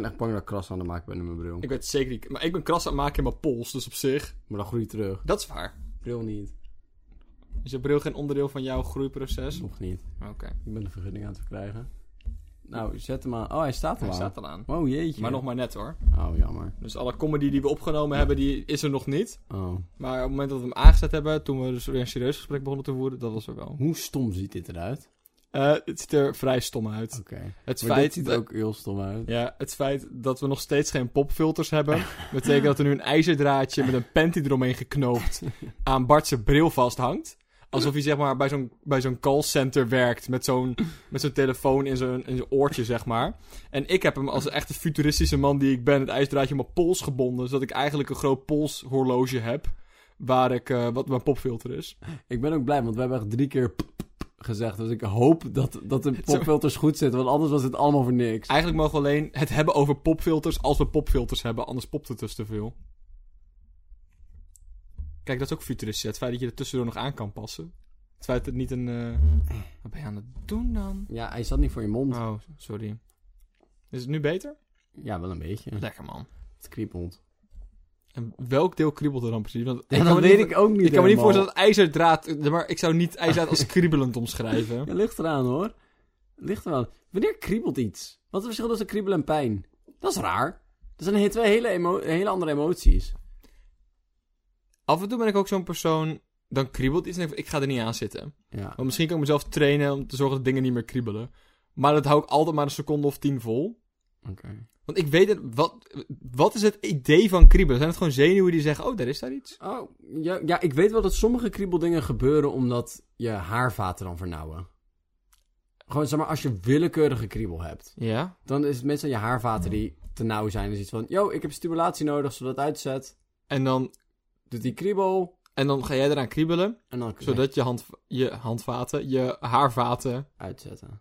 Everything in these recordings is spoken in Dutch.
ben echt bang dat ik kras aan het maken ben in mijn bril. Ik weet het zeker niet. Maar ik ben kras aan het maken in mijn pols, dus op zich. Maar dan groei je terug. Dat is waar. Bril niet. Is je bril geen onderdeel van jouw groeiproces? Nog niet. Oké. Ik ben de vergunning aan het verkrijgen. Nou, zet hem aan. Oh, hij staat er Hij al. staat al aan. Oh, jeetje. Maar nog maar net hoor. Oh, jammer. Dus alle comedy die we opgenomen hebben, die is er nog niet. Oh. Maar op het moment dat we hem aangezet hebben, toen we dus weer een serieus gesprek begonnen te voeren, dat was er wel. Hoe stom ziet dit eruit? Eh, het ziet er vrij stom uit. Oké. Het Maar dit feit, ziet dat, er ook heel stom uit. ja, het feit dat we nog steeds geen popfilters hebben, betekent dat er nu een ijzerdraadje met een panty eromheen geknoopt aan Bart's bril vasthangt. Alsof hij zeg maar bij zo'n, bij zo'n callcenter werkt met zo'n, met zo'n telefoon in zijn, in zijn oortje, zeg maar. En ik heb hem als een echte futuristische man die ik ben, het ijzerdraadje op mijn pols gebonden, zodat ik eigenlijk een groot polshorloge heb, waar ik, eh, wat mijn popfilter is. Ik ben ook blij, want we hebben echt drie keer gezegd. Dus ik hoop dat, dat de popfilters goed zitten, want anders was het allemaal voor niks. Eigenlijk mogen we alleen het hebben over popfilters als we popfilters hebben, anders popt het dus te veel. Kijk, dat is ook futuristisch. Het feit dat je er tussendoor nog aan kan passen. Het feit dat het niet een... eh, Wat ben je aan het doen dan? Ja, hij zat niet voor je mond. Oh, sorry. Is het nu beter? Ja, wel een beetje. Lekker man. Het kriebelt. En welk deel kriebelt er dan precies? Want Ja, dat weet niet, ik ook niet Ik kan me niet voorstellen dat ijzerdraad... Maar ik zou niet ijzerdraad als kriebelend omschrijven. Ja, ligt eraan hoor. Ligt eraan. Wanneer kriebelt iets? Wat is het verschil tussen kriebelen en pijn? Dat is raar. Dat zijn twee hele, hele andere emoties. Af en toe ben ik ook zo'n persoon... Dan kriebelt iets en ik, ik ga er niet aan zitten. Ja. Want misschien kan ik mezelf trainen om te zorgen dat dingen niet meer kriebelen. Maar dat hou ik altijd maar een seconde of tien vol. Oké. Want ik weet het, wat, wat is het idee van kriebelen? Zijn het gewoon zenuwen die zeggen, oh, daar is daar iets? Oh, ja, ja, ik weet wel dat sommige kriebeldingen gebeuren omdat je haarvaten dan vernauwen. Gewoon, zeg maar, als je willekeurige kriebel hebt, Ja. dan is het meestal je haarvaten die te nauw zijn. Dus iets van, yo, ik heb stimulatie nodig, zodat het uitzet. En dan, Doet die kriebel, en dan ga jij eraan kriebelen, en dan zodat je, hand, je handvaten, je haarvaten... uitzetten.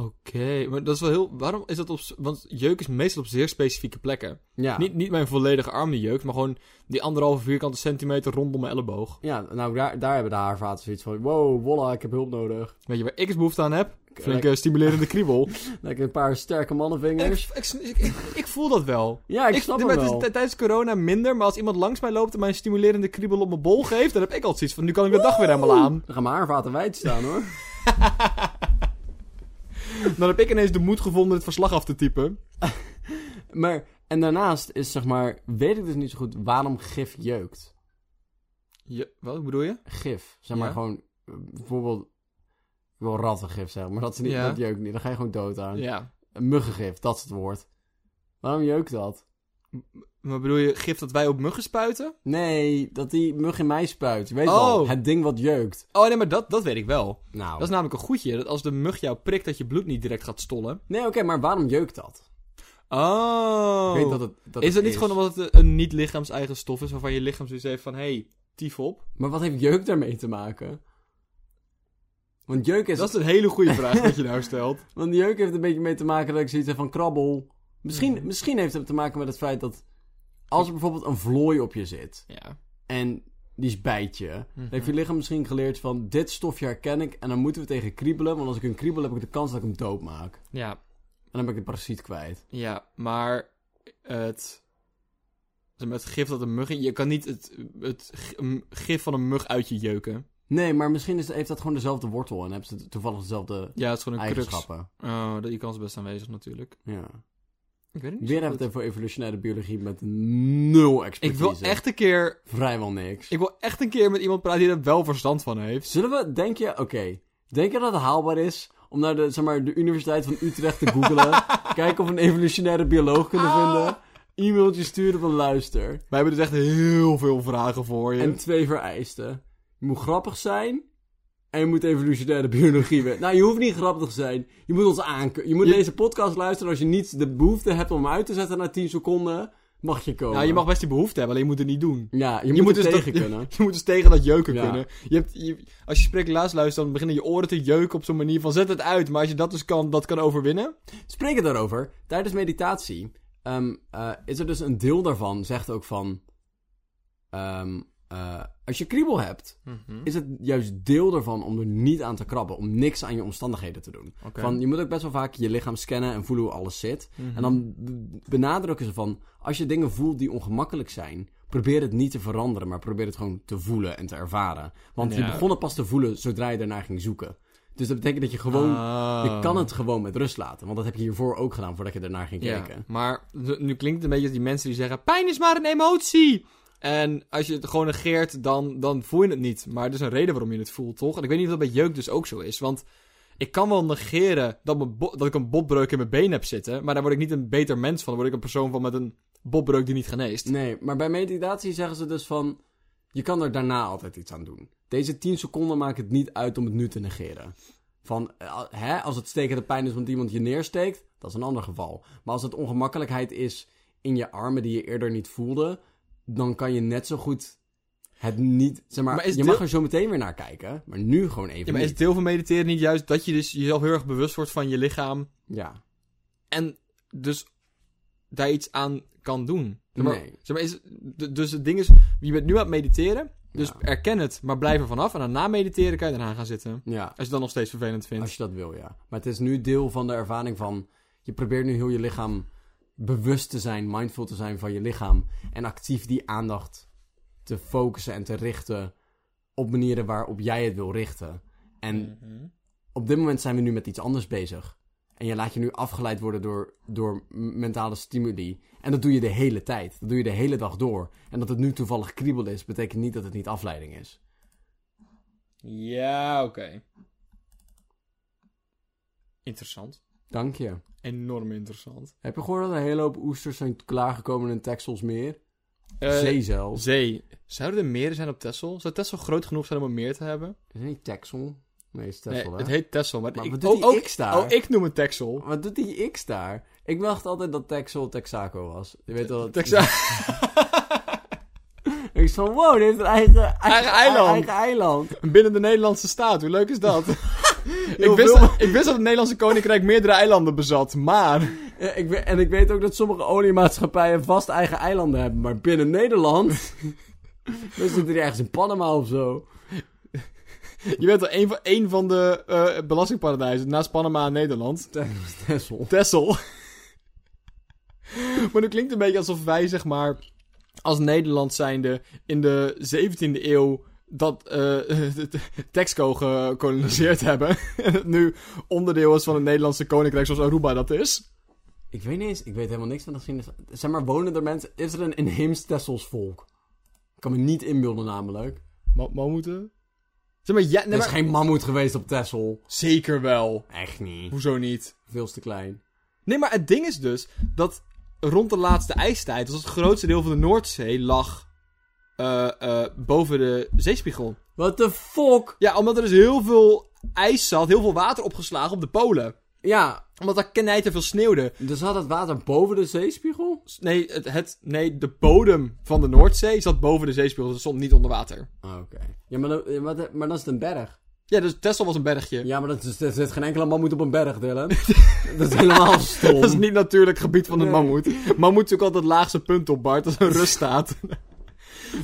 Oké, maar dat is wel heel... Waarom is dat op... Want jeuk is meestal op zeer specifieke plekken. Ja. Niet, niet mijn volledige arm die jeukt, maar gewoon die anderhalve vierkante centimeter rondom mijn elleboog. Ja, nou, daar, daar hebben de haarvaten zoiets van, wow, wolla, ik heb hulp nodig. Weet je waar ik eens behoefte aan heb? Flinke stimulerende kriebel. Lekker een paar sterke mannenvingers. ik, ik, ik, ik voel dat wel. Ja, ik snap het het wel. tijdens corona minder, maar als iemand langs mij loopt en mij een stimulerende kriebel op mijn bol geeft, dan heb ik altijd zoiets van, nu kan ik de dag weer helemaal aan. Dan gaan mijn haarvaten wijd staan, hoor. Dan heb ik ineens de moed gevonden het verslag af te typen. Maar, en daarnaast is, zeg maar, weet ik dus niet zo goed waarom gif jeukt. Je, wat bedoel je? Gif. Zeg maar Ja. gewoon, eh, bijvoorbeeld, ik wil rattengif zeggen, maar dat, is niet, Ja. dat jeukt niet. Dan ga je gewoon dood aan. Ja. Een muggengif, dat is het woord. Waarom jeukt dat? Maar bedoel je gif dat wij op muggen spuiten? Nee, dat die mug in mij spuit. Je weet Oh. wel, het ding wat jeukt. Oh nee, maar dat, dat weet ik wel. Nou, Dat is namelijk een goedje, dat als de mug jou prikt, dat je bloed niet direct gaat stollen. nee, oké, maar waarom jeukt dat? Oh. Ik weet dat het, dat is het dat niet gewoon omdat het een niet lichaams-eigen stof is, waarvan je lichaam zoiets heeft van, hé, hey, tief op? Maar wat heeft jeuk daarmee te maken? Want jeuk is... Dat is een hele goede vraag wat je nou stelt. Want jeuk heeft een beetje mee te maken dat ik zoiets heb van krabbel. Misschien, Mhm. misschien heeft het te maken met het feit dat... Als er bijvoorbeeld een vlooi op je zit Ja. en die is bijt je... Dan Mhm. heeft je lichaam misschien geleerd van dit stofje herken ik en dan moeten we tegen kriebelen. Want als ik een kriebel heb ik de kans dat ik hem dood maak. Ja, En dan ben ik de parasiet kwijt. ja, maar het... Het gif dat een mug in... Je kan niet het, het gif van een mug uit je jeuken. Nee, maar misschien is, heeft dat gewoon dezelfde wortel en hebben ze toevallig dezelfde Ja, het is gewoon een crux. eigenschappen. Oh, die kans is best aanwezig natuurlijk. Ja. Ik weet het niet Weer hebben we het over evolutionaire biologie met nul Ik expertise. wil echt een keer... Vrijwel niks. Ik wil echt een keer met iemand praten die er wel verstand van heeft. Zullen we, denk je, oké, denk je dat het haalbaar is om naar de, zeg maar, de Universiteit van Utrecht te googlen, kijken of we een evolutionaire bioloog kunnen Ah. vinden, e-mailtje sturen van luister, Wij hebben dus echt heel veel vragen voor je. en twee vereisten. Je moet grappig zijn en je moet evolutionaire biologie weten. Nou, je hoeft niet grappig te zijn. Je moet ons aankunnen. Je moet Je- deze podcast luisteren als je niet de behoefte hebt om uit te zetten na 10 seconden, mag je komen. Nou, je mag best die behoefte hebben, alleen je moet het niet doen. Ja, je, je moet, er dus tegen dat- kunnen. Je moet dus tegen dat jeuken Ja. kunnen. Je hebt, je, als je spreeklaas luistert, dan beginnen je oren te jeuken op zo'n manier van zet het uit. Maar als je dat dus kan, dat kan overwinnen. Spreken daarover, tijdens meditatie ehm, eh, is er dus een deel daarvan, zegt ook van. ehm, eh, als je kriebel hebt, Mhm. is het juist deel ervan om er niet aan te krabben. Om niks aan je omstandigheden te doen. Van, je moet ook best wel vaak je lichaam scannen en voelen hoe alles zit. Mhm. En dan benadrukken ze van, als je dingen voelt die ongemakkelijk zijn, probeer het niet te veranderen, maar probeer het gewoon te voelen en te ervaren. Want je begon het pas te voelen zodra je daarna ging zoeken. Dus dat betekent dat je gewoon, Ah. je kan het gewoon met rust laten. Want dat heb je hiervoor ook gedaan, voordat je ernaar ging Ja, kijken. maar nu nu klinkt het een beetje als die mensen die zeggen... Pijn is maar een emotie! En als je het gewoon negeert, dan, dan voel je het niet. Maar er is een reden waarom je het voelt, toch? En ik weet niet of dat bij jeuk dus ook zo is. Want ik kan wel negeren dat, dat ik een botbreuk in mijn been heb zitten... maar daar word ik niet een beter mens van. Dan word ik een persoon van met een botbreuk die niet geneest. Nee, maar bij meditatie zeggen ze dus van, je kan er daarna altijd iets aan doen. Deze 10 seconden maakt het niet uit om het nu te negeren. Van, eh, hè, als het stekende pijn is want iemand je neersteekt, dat is een ander geval. Maar als het ongemakkelijkheid is in je armen die je eerder niet voelde, dan kan je net zo goed het niet, zeg maar, je deel- mag er zo meteen weer naar kijken, maar nu gewoon even Ja, maar is niet. deel van mediteren niet juist dat je dus jezelf heel erg bewust wordt van je lichaam... Ja, en dus daar iets aan kan doen? Zeg maar, nee. zeg maar, is, dus het ding is, je bent nu aan het mediteren... Dus Ja. erken het, maar blijf er vanaf. En dan na mediteren kan je daarna gaan zitten. Ja, Als je het dan nog steeds vervelend vindt. Als je dat wil, ja. Maar het is nu deel van de ervaring van... Je probeert nu heel je lichaam bewust te zijn, mindful te zijn van je lichaam. En actief die aandacht te focussen en te richten op manieren waarop jij het wil richten. En Mhm. op dit moment zijn we nu met iets anders bezig. En je laat je nu afgeleid worden door, door mentale stimuli. En dat doe je de hele tijd. Dat doe je de hele dag door. En dat het nu toevallig kriebel is, betekent niet dat het niet afleiding is. Ja, oké. Interessant. Dank je. Enorm interessant. Heb je gehoord dat er een hele hoop oesters zijn klaargekomen in Texelsmeer? Eh, Zee zelfs. Zee. Zouden er meren zijn op Texel? Zou Texel groot genoeg zijn om een meer te hebben? Is het niet Texel? Nee, het is Texel, het heet Texel. Maar, Maar ik, wat doet oh, die X daar? Oh, ik noem het Texel. Wat doet die X daar? Ik dacht altijd dat Texel Texaco was. Je weet wel... dat- Texel. Ik van, wow, die heeft een eigen, Eigen eiland. Eigen eiland. Binnen de Nederlandse staat. Hoe leuk is dat? ik, wist, veel. ik wist dat het Nederlandse Koninkrijk meerdere eilanden bezat. Maar... Ja, ik weet, en ik weet ook dat sommige oliemaatschappijen vast eigen eilanden hebben. Maar binnen Nederland... We zitten hier ergens in Panama of zo. Je bent wel een van, een van de eh, belastingparadijzen. Naast Panama en Nederland. Texel. Texel. maar nu klinkt een beetje alsof wij, zeg maar, als Nederland zijnde in de 17e eeuw dat eh Texco gekoloniseerd hebben. en het nu onderdeel is van het Nederlandse koninkrijk zoals Aruba dat is. Ik weet niet eens, ik weet helemaal niks van de geschiedenis. Zeg maar, wonen er mensen... Is er een inheems Tessels volk? Ik kan me niet inbeelden namelijk. Ma mammoeten? Zeg maar, ja, nee, er is maar... geen mammoet geweest op Tessel. Zeker wel. Echt niet. Hoezo niet? Veel te klein. Nee, maar het ding is dus dat rond de laatste ijstijd, dus het grootste deel van de Noordzee lag eh, eh, boven de zeespiegel. What the fuck? Ja, omdat er dus heel veel ijs zat, heel veel water opgeslagen op de polen. Ja, Omdat daar knijter veel sneeuwde. dus had het water boven de zeespiegel? Nee, het, het, nee, de bodem van de Noordzee zat boven de zeespiegel, dus het stond niet onder water. Ah, Oké. Ja, maar, dan, maar, dat- maar dat is een berg. Ja, dus Texel was een bergje. Ja, maar dat is, er zit geen enkele mammoet op een berg, Dylan. dat is helemaal stom. Dat is niet natuurlijk gebied van de Nee. mammoet. Mammoet is ook altijd het laagste punt op, Bart, als een rust staat.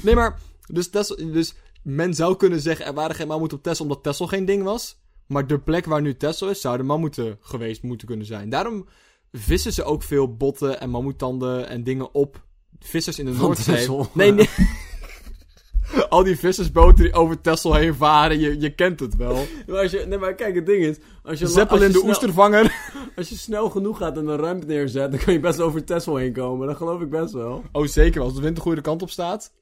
Nee, maar, dus, Texel, dus men zou kunnen zeggen, er waren geen mammoeten op Texel omdat Texel geen ding was. Maar de plek waar nu Texel is, zouden mammoeten geweest moeten kunnen zijn. Daarom vissen ze ook veel botten en mammoetanden en dingen op. Vissers in de Noordzee. Nee, nee. Al die vissersboten die over Texel heen varen, je, je kent het wel. Maar als je, nee, maar kijk, het ding is... Als je, Zeppelin als je de snel- oestervanger. Als je snel genoeg gaat en een ramp neerzet, dan kan je best over Texel heen komen. Dat geloof ik best wel. Oh, zeker wel. Als de wind de goede kant op staat.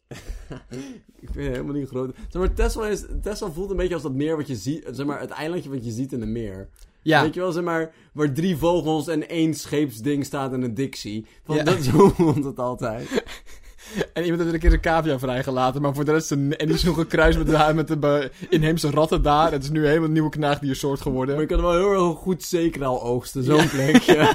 Ik vind het helemaal niet groot. Zeg maar, Texel, is, Texel voelt een beetje als dat meer wat je ziet... Zeg maar, het eilandje wat je ziet in een meer. Ja. Weet je wel, zeg maar, waar drie vogels en één scheepsding staat en een Dixie. Ja. Dat zo voelt het altijd. En iemand heeft een keer een cavia vrijgelaten, maar voor de rest... Een, en die is nog gekruist met de, met de inheemse ratten daar. Het is nu helemaal een nieuwe knaagdiersoort geworden. Maar je kan wel heel erg goed zeekraal oogsten, zo'n Ja. plekje.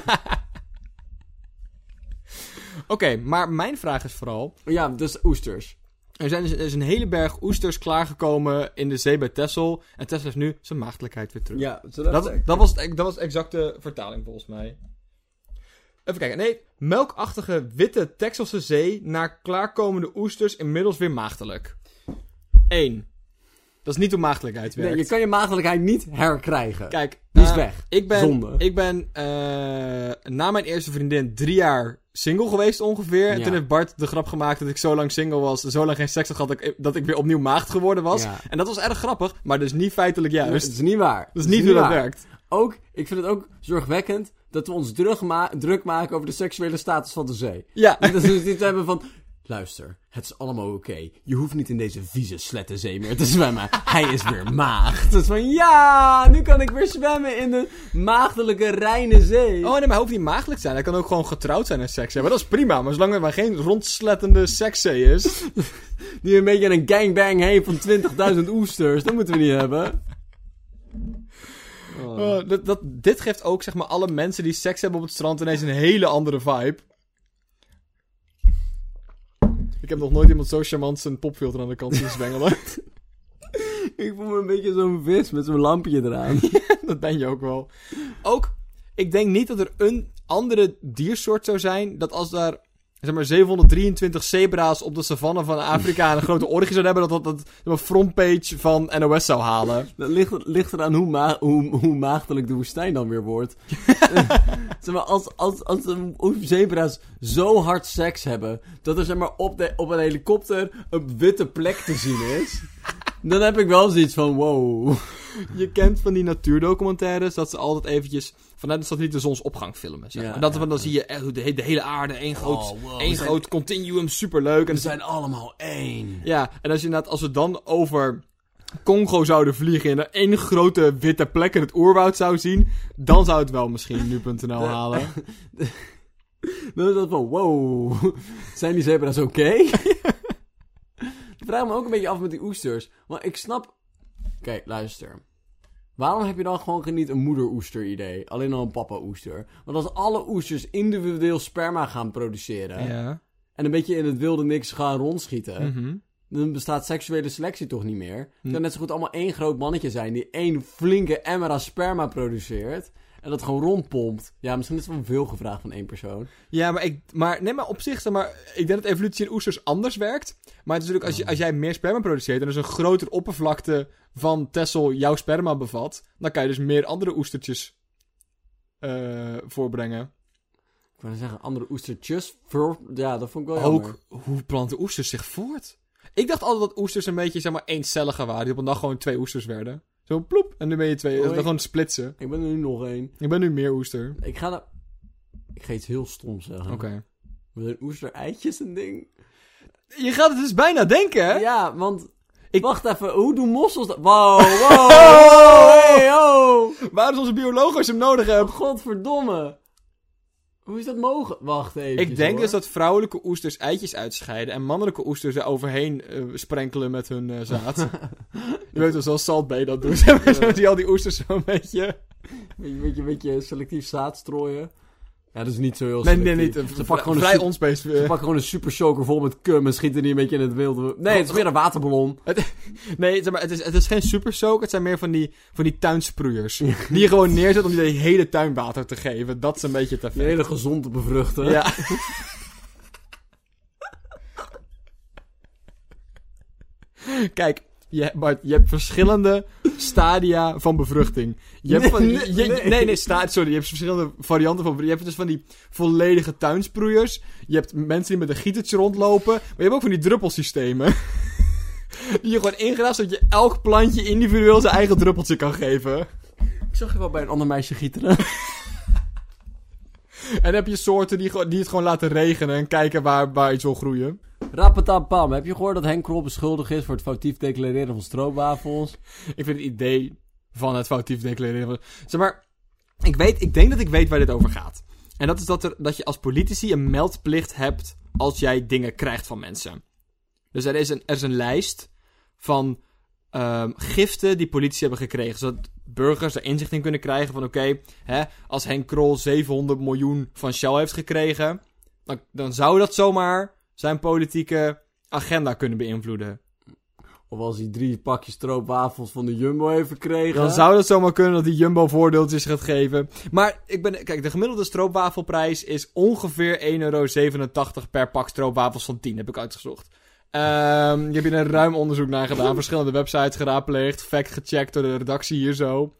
Oké, maar mijn vraag is vooral... ja, dus oesters. Er, zijn, dus- er is een hele berg oesters klaargekomen in de zee bij Texel. En Texel heeft nu zijn maagdelijkheid weer terug. Ja, Dat, dat, was, dat was de exacte vertaling volgens mij. Even kijken. Nee, melkachtige witte Texelse zee naar klaarkomende oesters inmiddels weer maagdelijk. Eén. Dat is niet hoe maagdelijkheid werkt. Nee, je kan je maagdelijkheid niet herkrijgen. Kijk, Die is eh, weg. Ik ben, Zonde. ik ben eh, na mijn eerste vriendin drie jaar single geweest ongeveer. En Ja. toen heeft Bart de grap gemaakt dat ik zo lang single was, zo lang geen seks had gehad, dat ik, dat ik weer opnieuw maagd geworden was. Ja. En dat was erg grappig, maar dus niet feitelijk Nee, juist. Dat is niet waar. dat is niet hoe dat werkt. Ook, ik vind het ook zorgwekkend dat we ons druk, ma- druk maken over de seksuele status van de zee. Ja, Dat we dit hebben van... Luister, het is allemaal oké. Je hoeft niet in deze vieze slettenzee meer te zwemmen. Hij is weer maagd. Dus van, ja, nu kan ik weer zwemmen in de maagdelijke reine zee. Oh nee, maar hij hoeft niet maagdelijk te zijn. Hij kan ook gewoon getrouwd zijn en seks hebben. Dat is prima, maar zolang er maar geen rondslettende sekszee is. Die een beetje een gangbang heeft van 20.000 oesters. Dat moeten we niet hebben. Oh. Oh, dat, dat, dit geeft ook zeg maar alle mensen die seks hebben op het strand ineens een hele andere vibe. Ik heb nog nooit iemand zo charmant zijn popfilter aan de kant zien zwengelen. Ik voel me een beetje zo'n vis met zo'n lampje eraan. dat ben je ook wel. Ook, ik denk niet dat er een andere diersoort zou zijn dat als daar zeg maar 723 zebra's op de savanne van Afrika een grote orgie zouden hebben, dat dat, dat frontpage van NOS zou halen. Dat ligt, ligt eraan hoe, ma hoe, hoe maagdelijk de woestijn dan weer wordt. zeg maar, als, als, als de zebra's zo hard seks hebben, dat er zeg maar, op, de, op een helikopter een witte plek te zien is, dan heb ik wel zoiets van, wow. Je kent van die natuurdocumentaires dat ze altijd eventjes vanuit de satelliet de zonsopgang filmen. Zeg Ja, maar. dat, ja, dan ja. zie je echt de, he- de hele aarde één groot, Oh, wow, één groot continuum, superleuk. En We dan zijn allemaal één. Ja, en als, je inderdaad, als we dan over Congo zouden vliegen en er één grote witte plek in het oerwoud zou zien, dan zou het wel misschien nu.nl halen. Dan is dat van, wow. Zijn die zebra's oké? ik vraag me ook een beetje af met die oesters. Want ik snap... Kijk, luister. Waarom heb je dan gewoon niet een moeder-oester idee? Alleen al een papa-oester. Want als alle oesters individueel sperma gaan produceren... Ja. en een beetje in het wilde niks gaan rondschieten... Mhm. dan bestaat seksuele selectie toch niet meer? Het Hm. kan net zo goed allemaal één groot mannetje zijn... die één flinke emmer aan sperma produceert... en dat gewoon rondpompt. Ja, misschien is het wel veel gevraagd van één persoon. Ja, maar, ik, maar, nee, maar op zich, zeg maar, ik denk dat evolutie in oesters anders werkt. Maar het is natuurlijk, als, je, als jij meer sperma produceert en dus een grotere oppervlakte van Tessel jouw sperma bevat, dan kan je dus meer andere oestertjes eh, voorbrengen. Ik wou zeggen, andere oestertjes. Ja, dat vond ik wel jammer. Ook, hoe planten oesters zich voort? Ik dacht altijd dat oesters een beetje, zeg maar, eencellige waren. Die op een dag gewoon twee oesters werden. Zo ploep, en nu ben je twee. Oh, dan ik- gewoon splitsen. Ik ben er nu nog één. Ik ben nu meer oester. Ik ga naar... Ik ga iets heel stoms zeggen. Oké. Met een oester-eitjes een ding. Je gaat het dus bijna denken, hè? Ja, want... Ik- Wacht even, hoe doen mossels dat? Wow, wow, wow, hey, oh! Waar is onze bioloog als je hem nodig hebt? Godverdomme. Hoe is dat mogelijk? Wacht even. Ik denk dus dat vrouwelijke oesters eitjes uitscheiden en mannelijke oesters er overheen eh, sprenkelen met hun eh, zaad. je weet wel, zoals Salt Bay dat doet. Zo je al die oesters zo'n beetje. Een beetje, beetje selectief zaad strooien. Ja, dat is niet zo heel Nee, nee, niet. Ze pakken gewoon een vrij onspecifiek. Ze pakken gewoon een super soaker vol met cum en schieten die een beetje in het wilde. Nee, het is meer een waterballon. Nee, zeg maar, het, is, het is geen super. Het zijn meer van die, van die tuinsproeiers. Die je gewoon neerzet om die de hele tuin water te geven. Dat is een beetje te veel. hele gezond te bevruchten. Ja. Kijk, je, Bart, je hebt verschillende stadia van bevruchting. Je hebt van, nee, je- nee. nee, nee, sta, sorry. Je hebt verschillende varianten van Je hebt dus van die volledige tuinsproeiers. Je hebt mensen die met een gietertje rondlopen. Maar je hebt ook van die druppelsystemen. die je gewoon ingraast, zodat je elk plantje individueel zijn eigen druppeltje kan geven. Ik zag je wel bij een ander meisje gieteren. En dan heb je soorten die, die het gewoon laten regenen en kijken waar, waar iets wil groeien. Rapatapam. Heb je gehoord dat Henk Krol beschuldigd is voor het foutief declareren van stroopwafels? Ik vind het idee van het foutief declareren. van- Zeg maar, ik, weet, ik denk dat ik weet waar dit over gaat. En dat is dat, er, dat je als politici een meldplicht hebt als jij dingen krijgt van mensen. Dus er is een, er is een lijst van ehm, giften die politici hebben gekregen. Zodat burgers er inzicht in kunnen krijgen van oké, als Henk Krol 700 miljoen van Shell heeft gekregen, dan, dan zou dat zomaar zijn politieke agenda kunnen beïnvloeden. Of als hij drie pakjes stroopwafels van de Jumbo heeft gekregen. Dan zou het zomaar kunnen dat die Jumbo voordeeltjes gaat geven. Maar ik ben, kijk, de gemiddelde stroopwafelprijs is ongeveer 1,87 euro per pak stroopwafels van 10, heb ik uitgezocht. Ehm je hebt hier een ruim onderzoek naar gedaan. verschillende websites geraadpleegd. Fact gecheckt door de redactie hier zo.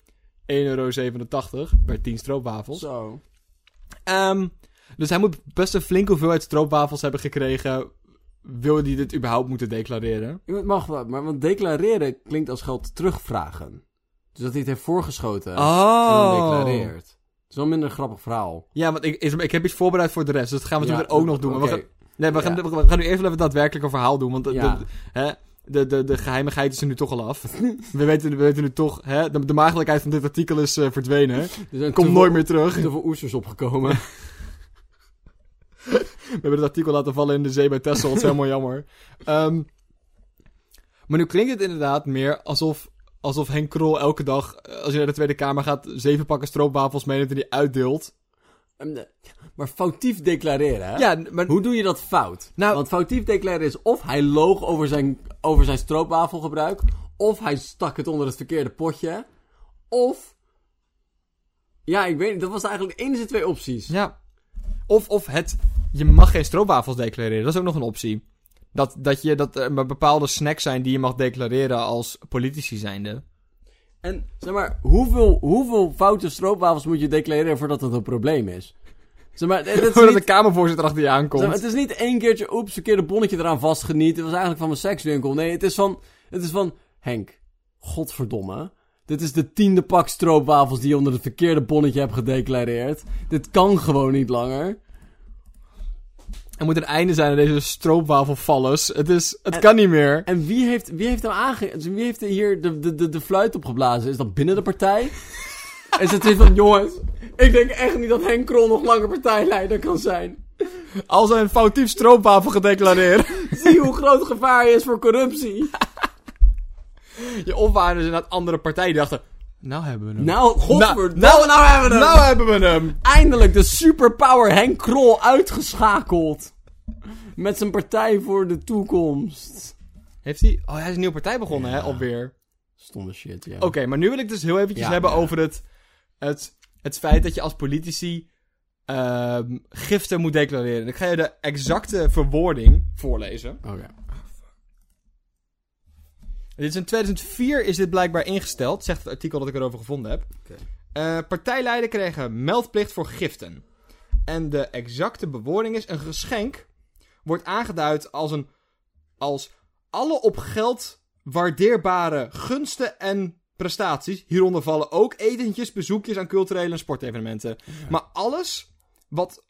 1,87 euro per 10 stroopwafels. Zo. Ehm, dus hij moet best een flinke hoeveelheid stroopwafels hebben gekregen. Wil hij dit überhaupt moeten declareren? Het mag wel, maar want declareren klinkt als geld terugvragen. Dus dat hij het heeft voorgeschoten en Oh. declareert. Het is wel minder een grappig verhaal. Ja, want ik, ik, ik heb iets voorbereid voor de rest. Dus dat gaan we Ja, natuurlijk ook nog doen. Maar we gaan, nee, we, gaan, we gaan nu even het daadwerkelijke verhaal doen. Want de, Ja. de, hè, de, de, de geheimigheid is er nu toch al af. we, weten, we weten nu toch... Hè, de, de maagdelijkheid van dit artikel is eh, verdwenen. Er zijn Komt nooit meer terug. te veel oesters opgekomen. We hebben het artikel laten vallen in de zee bij Texel. Dat is helemaal jammer. Ehm, maar nu klinkt het inderdaad meer alsof, alsof Henk Krol elke dag, eh, als hij naar de Tweede Kamer gaat, zeven pakken stroopwafels meeneemt en die uitdeelt. Ehm, de- maar foutief declareren, hè? Ja, maar... Hoe doe je dat fout? Nou- Want foutief declareren is of hij loog over zijn, over zijn stroopwafelgebruik, of hij stak het onder het verkeerde potje, of... Ja, ik weet niet, dat was eigenlijk de enige twee opties. Ja. Of, of het, je mag geen stroopwafels declareren. Dat is ook nog een optie. Dat, dat, je, dat er bepaalde snacks zijn die je mag declareren als politici zijnde. En zeg maar, hoeveel, hoeveel foute stroopwafels moet je declareren voordat het een probleem is? Zeg maar, het, is Voordat de kamervoorzitter achter je aankomt. zeg maar, het is niet één keertje, oeps, verkeerde bonnetje eraan vastgeniet. Het was eigenlijk van mijn sekswinkel. Nee, het is van, het is van, Henk, godverdomme. Dit is de tiende pak stroopwafels die je onder het verkeerde bonnetje hebt gedeclareerd. Dit kan gewoon niet langer. Er moet een einde zijn aan deze stroopwafelvallers. Het, is, het En- kan niet meer. En wie heeft, wie heeft hem aange... Wie heeft er hier de, de, de, de fluit opgeblazen? Is dat binnen de partij? is het weer van, jongens, ik denk echt niet dat Henk Krol nog langer partijleider kan zijn. Als hij een foutief stroopwafel gedeclareerd. Zie hoe groot het gevaar is voor corruptie. je dus inderdaad andere partijen die dachten... Nou hebben we hem. Nou, godverdomme, nou, nou, hebben we hem. Nou hebben we hem. Eindelijk de superpower Henk Krol uitgeschakeld. Met zijn partij voor de toekomst. Heeft hij... Oh, hij is een nieuwe partij begonnen, hè, alweer. Stomme shit, ja. Oké, maar nu wil ik dus heel eventjes Ja, hebben ja. over het, het, het feit dat je als politici ehm, giften moet declareren. Ik ga je de exacte verwoording voorlezen. Oké. Dit is in 2004 is dit blijkbaar ingesteld, zegt het artikel dat ik erover gevonden heb. Oké. Eh, partijleiden kregen meldplicht voor giften. En de exacte bewoording is: een geschenk wordt aangeduid als een als alle op geld waardeerbare gunsten en prestaties. Hieronder vallen ook etentjes, bezoekjes aan culturele en sportevenementen. Maar alles wat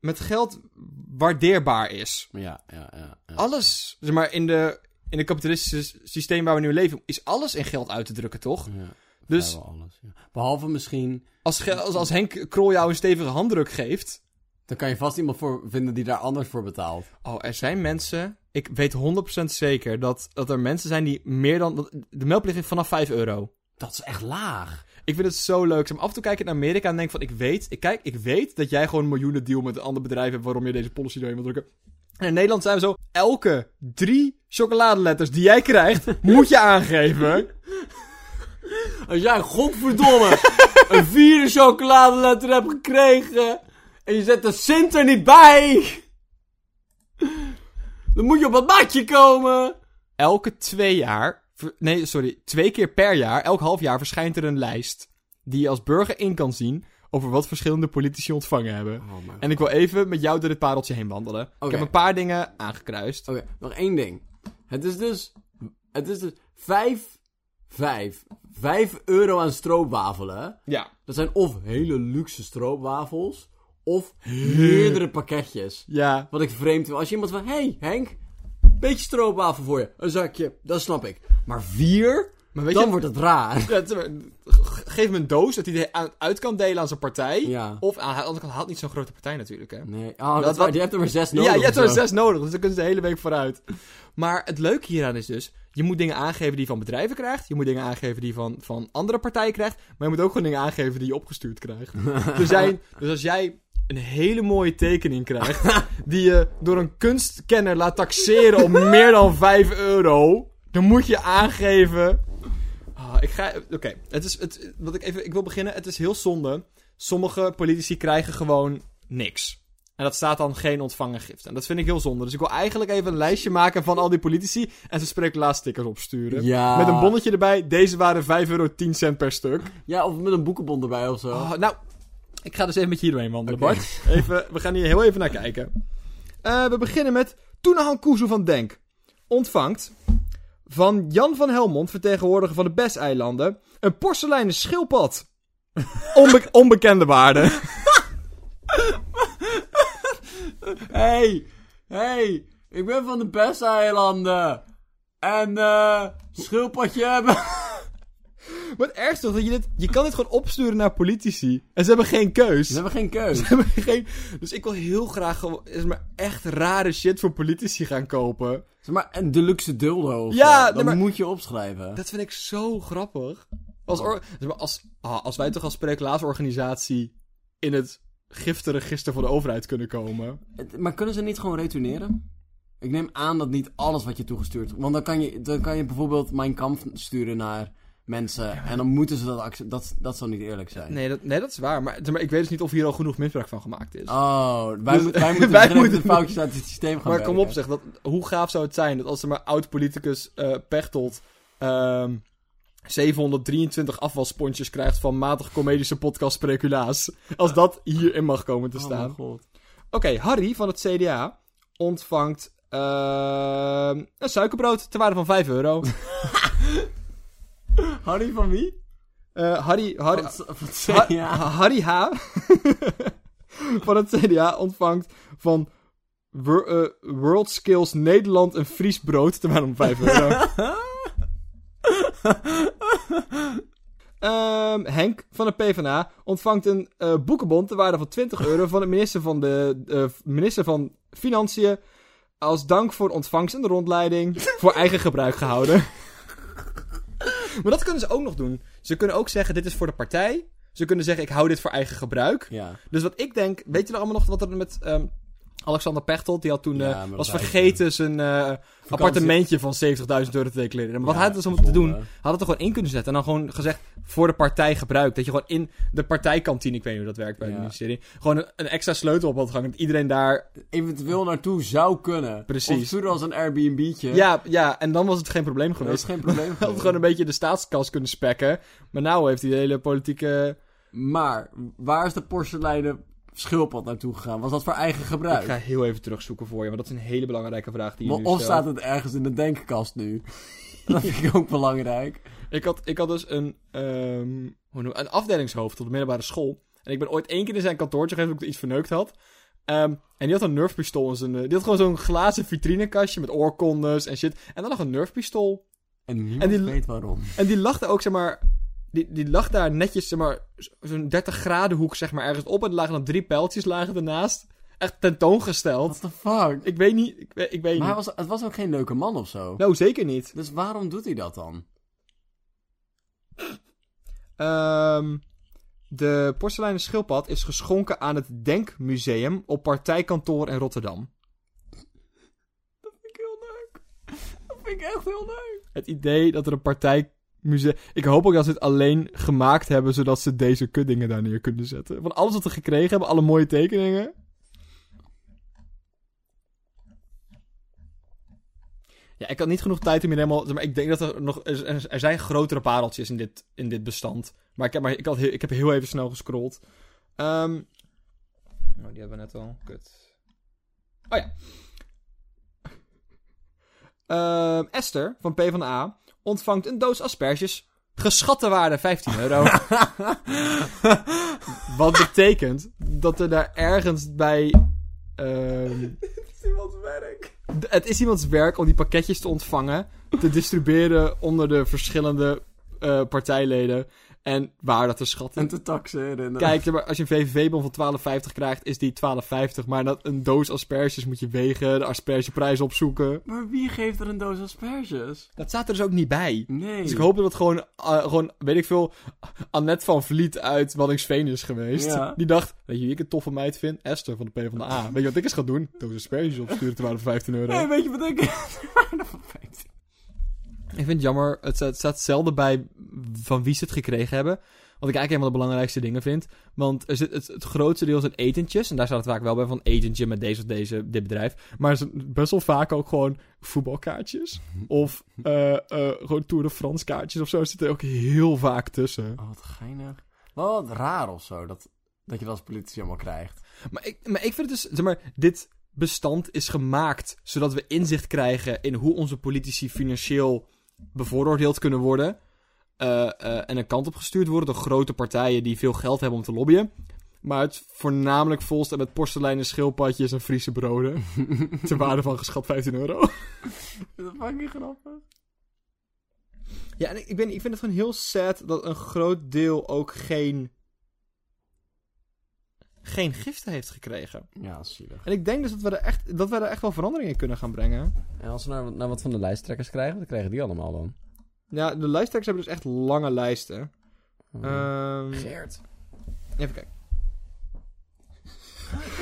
met geld waardeerbaar is. Ja, ja, ja. ja. Alles, zeg maar, in de, in het kapitalistische systeem waar we nu leven, is alles in geld uit te drukken, toch? Ja, Dus alles, ja. Behalve misschien... als, als, als Henk Krol jou een stevige handdruk geeft. Dan kan je vast iemand voor vinden die daar anders voor betaalt. Oh, er zijn mensen. Ik weet 100% zeker dat, dat er mensen zijn die meer dan. De meldplicht is vanaf 5 euro. Dat is echt laag. Ik vind het zo leuk. Af en toe kijk ik naar Amerika en denk van: ik weet, ik, kijk, ik weet dat jij gewoon een miljoenen deal met een ander bedrijf hebt waarom je deze policy doorheen wil drukken. En in Nederland zijn we zo: elke drie chocoladeletters die jij krijgt, moet je aangeven. Als jij, godverdomme, een vierde chocoladeletter hebt gekregen... en je zet de Sint er niet bij... dan moet je op het matje komen. Elke twee jaar. Nee, sorry. Twee keer per jaar, elk half jaar verschijnt er een lijst. Die je als burger in kan zien. Over wat verschillende politici ontvangen hebben. Oh En ik wil even met jou door dit pareltje heen wandelen. Ik heb een paar dingen aangekruist. Oké, nog één ding. Het is dus... Het is dus 5... 5... 5 euro aan stroopwafelen. Ja. Dat zijn of hele luxe stroopwafels... of meerdere pakketjes. Ja. Wat ik vreemd vind. Als je iemand van... hey, Henk... Beetje stroopwafel voor je. Een zakje. Dat snap ik. Maar vier? Maar weet dan je... wordt het raar. Ja, maar- Geef hem een doos dat hij er aan- uit kan delen aan zijn partij. Ja. Of aan de andere kant haalt niet zo'n grote partij natuurlijk, hè. Nee. Oh, dat, Dat is waar. wat- Je hebt er maar zes nodig. ja, je hebt er zo. zes nodig, dus dan kunnen ze de hele week vooruit. Maar het leuke hieraan is dus, je moet dingen aangeven die je van bedrijven krijgt. Je moet dingen aangeven die je van, van andere partijen krijgt. Maar je moet ook gewoon dingen aangeven die je opgestuurd krijgt. dus, jij, dus als jij een hele mooie tekening krijgt, die je door een kunstkenner laat taxeren op meer dan 5 euro, dan moet je aangeven... Ah, ik ga... Oké, het is... Het, wat ik even... Ik wil beginnen. Het is heel zonde. Sommige politici krijgen gewoon niks. En dat staat dan geen ontvangen gift. En dat vind ik heel zonde. Dus ik wil eigenlijk even een lijstje maken van al die politici en ze sprekulaarstickers opsturen. Ja. Met een bonnetje erbij. Deze waren 5 euro 10 cent per stuk. Ja, of met een boekenbon erbij of zo. Oh, nou, ik ga dus even met je hier doorheen wandelen. Bart. Even, we gaan hier heel even naar kijken. Eh, we beginnen met Toenahan Kuzu van Denk. Ontvangt van Jan van Helmond, vertegenwoordiger van de Bes-eilanden, een porseleinen schildpad. Onbe- onbekende waarde. Hey, hey, ik ben van de Bes-eilanden. En, eh, schildpadje hebben. Wat erg is toch dat je dit... Je kan dit gewoon opsturen naar politici. En ze hebben geen keus. Ze hebben geen keus. Ze hebben geen... Dus ik wil heel graag gewoon... Is maar echt rare shit voor politici gaan kopen. Zeg maar, een deluxe dildo Ja, nee, maar- moet je opschrijven. Dat vind ik zo grappig. Als, or- zeg maar, als, ah, als wij toch als spreeklaarsorganisatie in het giftenregister van de overheid kunnen komen. Het- Maar kunnen ze niet gewoon retourneren? Ik neem aan dat niet alles wat je toegestuurd... Want dan kan je, dan kan je bijvoorbeeld Mijn Kamp sturen naar mensen. En dan moeten ze dat... Dat, dat zou niet eerlijk zijn. Nee, dat, nee, dat is waar. Maar, maar ik weet dus niet of hier al genoeg misbruik van gemaakt is. Oh, wij, Dus- wij moeten, wij foutjes uit het systeem gaan maar kom op zeg, dat, hoe gaaf zou het zijn dat als er maar oud-politicus Pechtold ehm 723 afwassponsjes krijgt van matig comedische podcast Spreculaas. Als dat hierin mag komen te Oh staan. god. Oké, Harry van het CDA ontvangt ehm, een suikerbrood ter waarde van 5 euro. Harry van wie? Eh, Harry, Harry, Van, van het Ha- CDA. Harry H. van het CDA ontvangt van Wor- eh, World Skills Nederland een Fries brood ter waarde van 5 euro. Ehm, Henk van de PvdA ontvangt een eh, boekenbon ter waarde van 20 euro van de minister van, de, minister van Financiën. Als dank voor ontvangst en de rondleiding voor eigen gebruik gehouden. maar dat kunnen ze ook nog doen. Ze kunnen ook zeggen: dit is voor de partij. Ze kunnen zeggen: ik hou dit voor eigen gebruik. Ja. Dus wat ik denk, weet je nog allemaal nog wat er met ehm, Alexander Pechtold, die had toen, Ja, eh, was vergeten zijn eh, appartementje van 70.000 euro te declareren. Maar wat hij had dus om te doen, had het er gewoon in kunnen zetten. En dan gewoon gezegd, voor de partij gebruikt. Dat je gewoon in de partijkantine, ik weet niet hoe dat werkt bij het ministerie, gewoon een, een extra sleutel op had gehangen. Dat iedereen daar, Eventueel naartoe zou kunnen. Precies. Of als een Airbnb'tje. ja, ja, en dan was het geen probleem dat is geweest. geen probleem. Hij had gewoon een beetje de staatskas kunnen spekken. Maar nou heeft hij de hele politieke... Maar, waar is de porseleinen schildpad naartoe gegaan? Was dat voor eigen gebruik? Ik ga heel even terugzoeken voor je, want dat is een hele belangrijke vraag die je Maar nu of stelt. staat het ergens in de denkkast nu? dat vind ik ook belangrijk. Ik had, ik had dus een, hoe noem, een afdelingshoofd op de middelbare school. En ik ben ooit één keer in zijn kantoortje geweest omdat ik iets verneukt had. Ehm, en die had een nerfpistool in zijn... eh, Die had gewoon zo'n glazen vitrinekastje met oorkondes en shit. En dan lag een nerfpistool. En niemand En die- weet waarom. En die daar ook, zeg maar... Die, die lag daar netjes, zeg maar... Zo'n 30 graden hoek, zeg maar, ergens op. En er lagen dan drie pijltjes lagen ernaast. Echt tentoongesteld. What the fuck? Ik weet niet... Ik, weet- ik weet Maar hij was, het was ook geen leuke man of zo. Nou, zeker niet. Dus waarom doet hij dat dan? Ehm, de porseleinen schildpad is geschonken aan het Denkmuseum op partijkantoor in Rotterdam. Dat vind ik heel leuk. Dat vind ik echt heel leuk. Het idee dat er een partijmuseum... Ik hoop ook dat ze het alleen gemaakt hebben zodat ze deze kutdingen daar neer kunnen zetten. Van alles wat we gekregen hebben, alle mooie tekeningen. Ja, ik had niet genoeg tijd om hier helemaal... Maar ik denk dat er nog... Er, zijn grotere pareltjes in dit, in dit bestand. Maar ik heb, maar, ik, had heel, ik heb heel even snel gescrolld. Ehm oh, die hebben we net al. Kut. Oh ja. Ehm, Esther van PvdA ontvangt een doos asperges. Geschatte waarde 15 euro. Wat betekent dat er daar ergens bij... ehm, Het is iemands werk. D- Het is iemands werk om die pakketjes te ontvangen, te distribueren onder de verschillende eh, partijleden en waar dat te schatten. En te taxeren. Kijk, maar als je een VVV-bon van 12,50 krijgt, is die 12,50. Maar dat, een doos asperges moet je wegen, de aspergeprijs opzoeken. Maar wie geeft er een doos asperges? Dat staat er dus ook niet bij. Nee. Dus ik hoop dat het gewoon, eh, gewoon, weet ik veel, Annette van Vliet uit Waddinxveen is geweest. Ja. Die dacht, weet je wie ik een toffe meid vind? Esther van de PvdA. Weet je wat ik eens ga doen? Doos asperges opsturen, terwijl voor 15 euro. Nee, weet je wat ik... Ik vind het jammer, het staat, het staat zelden bij van wie ze het gekregen hebben. Wat ik eigenlijk een van de belangrijkste dingen vind. Want er zit het, het grootste deel zijn etentjes. En daar staat het vaak wel bij van etentje met deze of deze, dit bedrijf. Maar best wel vaak ook gewoon voetbalkaartjes. Of eh, eh, gewoon Tour de France kaartjes of zo. Zit er ook heel vaak tussen. Oh, wat geinig. Wel wat raar of zo, dat, dat je dat als politici allemaal krijgt. Maar ik, maar ik vind het dus, zeg maar, dit bestand is gemaakt zodat we inzicht krijgen in hoe onze politici financieel bevooroordeeld kunnen worden. eh, eh, en een kant op gestuurd worden door grote partijen die veel geld hebben om te lobbyen. Maar het voornamelijk volstaat met porseleinen schildpadjes en Friese broden. ter waarde van geschat 15 euro. Dat fucking grappig. Ja, en ik, ik, ben, ik vind het gewoon heel sad dat een groot deel ook geen. Geen giften heeft gekregen. Ja, zielig. En ik denk dus dat we er echt, dat we er echt wel verandering in kunnen gaan brengen. En als we nou, nou wat van de lijsttrekkers krijgen, wat krijgen die allemaal dan? Ja, de lijsttrekkers hebben dus echt lange lijsten. Oh. Ehm, Geert. even kijken.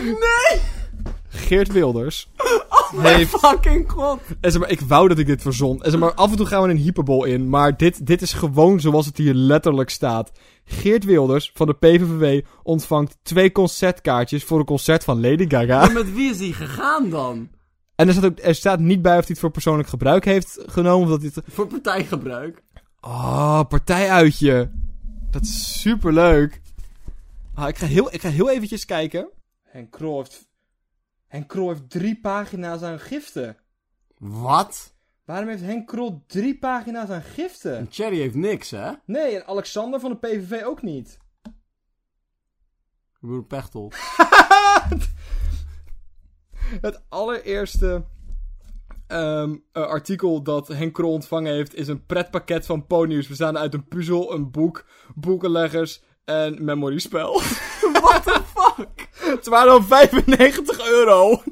Nee! Geert Wilders heeft... Fucking god. En zeg maar, ik wou dat ik dit verzon. En zeg maar, af en toe gaan we een hyperbol in. Maar dit, dit is gewoon zoals het hier letterlijk staat. Geert Wilders van de PVV ontvangt twee concertkaartjes voor een concert van Lady Gaga. Maar met wie is hij gegaan dan? En er staat, ook, er staat niet bij of hij het voor persoonlijk gebruik heeft genomen. Of dat hij het... Voor partijgebruik. Oh, partijuitje. Dat is superleuk. Ah, ik, ga heel, ik ga heel eventjes kijken. Henk Krol heeft... Henk Krol heeft drie pagina's aan giften. Wat? Waarom heeft Henk Krol drie pagina's aan giften? En Cherry heeft niks, hè? Nee, en Alexander van de PVV ook niet. Broer Pechtel. Het allereerste ehm, eh, artikel dat Henk Krol ontvangen heeft is een pretpakket van Ponius. Bestaande uit een puzzel, een boek, boekenleggers en memoriespel. The fuck? Het waren al 95 euro.